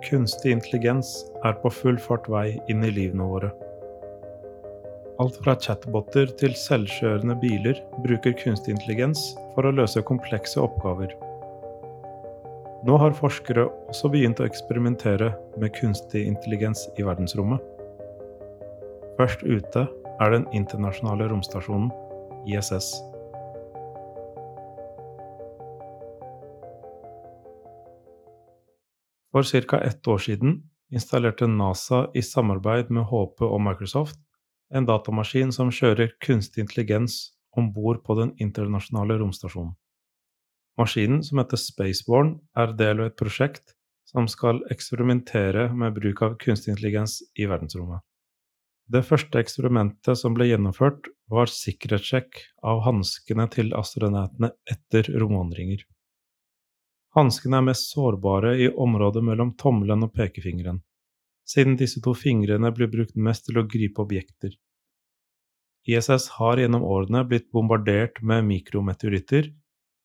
Kunstig intelligens er på full fart vei inn i livene våre. Alt fra chatboter til selvkjørende biler bruker kunstig intelligens for å løse komplekse oppgaver. Nå har forskere også begynt å eksperimentere med kunstig intelligens i verdensrommet. Først ute er den internasjonale romstasjonen ISS. For ca. ett år siden installerte NASA i samarbeid med HP og Microsoft en datamaskin som kjører kunstig intelligens om bord på den internasjonale romstasjonen. Maskinen, som heter Spaceborne, er del av et prosjekt som skal eksperimentere med bruk av kunstig intelligens i verdensrommet. Det første eksperimentet som ble gjennomført, var sikkerhetssjekk av hanskene til astronautene etter romvandringer. Hanskene er mest sårbare i området mellom tommelen og pekefingeren, siden disse to fingrene blir brukt mest til å gripe objekter. ISS har gjennom årene blitt bombardert med mikrometeoritter,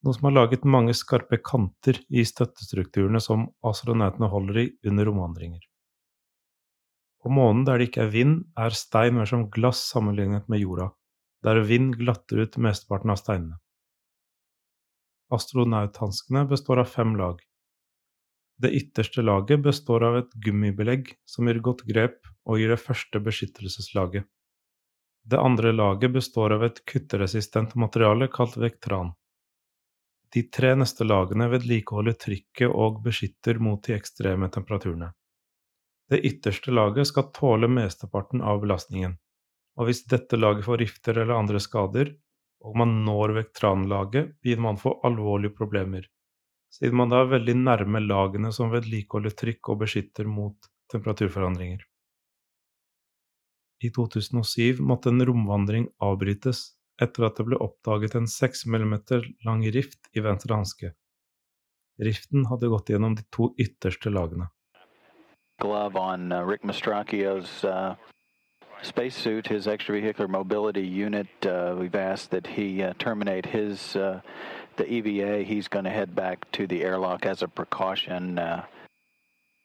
noe som har laget mange skarpe kanter i støttestrukturene som astronautene holder i under romvandringer. På månen der det ikke er vind, er stein mer som glass sammenlignet med jorda, der vind glatter ut mesteparten av steinene. Astronauthanskene består av fem lag. Det ytterste laget består av et gummibelegg som gir godt grep og gir det første beskyttelseslaget. Det andre laget består av et kutteresistent materiale kalt vektran. De tre neste lagene vedlikeholder trykket og beskytter mot de ekstreme temperaturene. Det ytterste laget skal tåle mesteparten av belastningen, og hvis dette laget får rifter eller andre skader, og man når vektranlaget, vil man få alvorlige problemer, siden man da er veldig nærme lagene som vedlikeholder trykk og beskytter mot temperaturforandringer. I 2007 måtte en romvandring avbrytes etter at det ble oppdaget en 6 mm lang rift i venstre hanske. Riften hadde gått gjennom de to ytterste lagene. Glove on uh, Rick Mastracchio's uh, spacesuit, his extravehicular mobility unit. Uh, we've asked that he uh, terminate his uh, the EVA. He's going to head back to the airlock as a precaution. Uh,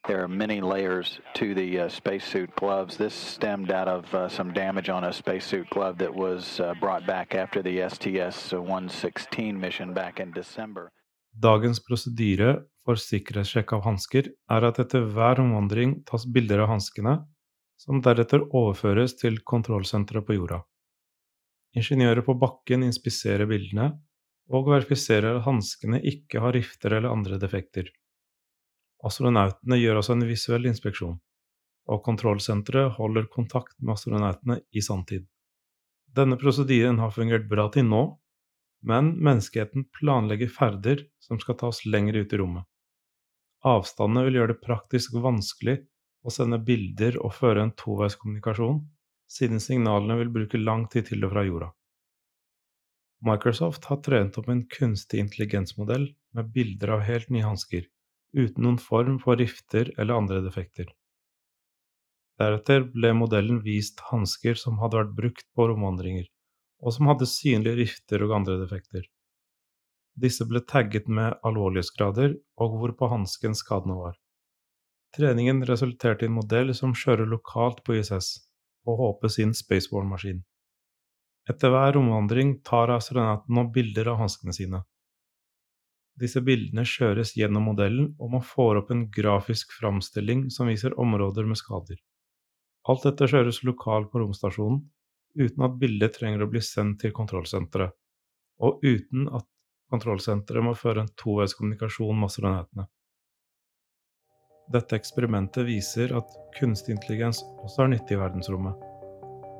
there are many layers to the uh, spacesuit gloves. This stemmed out of some damage on a spacesuit glove that was brought back after the STS-116 mission back in December. Dagens prosedyre for sikkerhetssjekk av hansker er at etter hver omvandring tas bilder av hanskene som deretter overføres til kontrollsenteret på jorda. Ingeniører på bakken inspiserer bildene og verifiserer at hanskene ikke har rifter eller andre defekter. Astronautene gjør altså en visuell inspeksjon, og kontrollsenteret holder kontakt med astronautene i sanntid. Denne prosedyren har fungert bra til nå, men menneskeheten planlegger ferder som skal tas lenger ut i rommet. Avstandene vil gjøre det praktisk vanskelig å sende bilder og føre en toveiskommunikasjon, siden signalene vil bruke lang tid til og fra jorda. Microsoft har trent opp en kunstig intelligensmodell med bilder av helt nye hansker, uten noen form for rifter eller andre defekter. Deretter ble modellen vist hansker som hadde vært brukt på romvandringer, og som hadde synlige rifter og andre defekter. Disse ble tagget med alvorlighetsgrader og hvorpå hansken skadene var. Treningen resulterte i en modell som kjører lokalt på ISS, og håper sin spacewall-maskin. Etter hver romvandring tar astronauten nå bilder av hanskene sine. Disse bildene kjøres gjennom modellen, og man får opp en grafisk framstilling som viser områder med skader. Alt dette kjøres lokalt på romstasjonen, uten at bildet trenger å bli sendt til kontrollsenteret, og uten at kontrollsenteret må føre en toveiskommunikasjon med astronautene. Dette eksperimentet viser at kunstig intelligens også er nyttig i verdensrommet.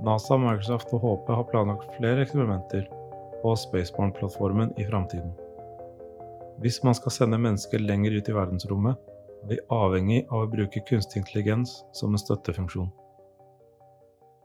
NASA, Microsoft og HP har planlagt flere eksperimenter på Spaceborne-plattformen i framtiden. Hvis man skal sende mennesker lenger ut i verdensrommet, er vi avhengig av å bruke kunstig intelligens som en støttefunksjon.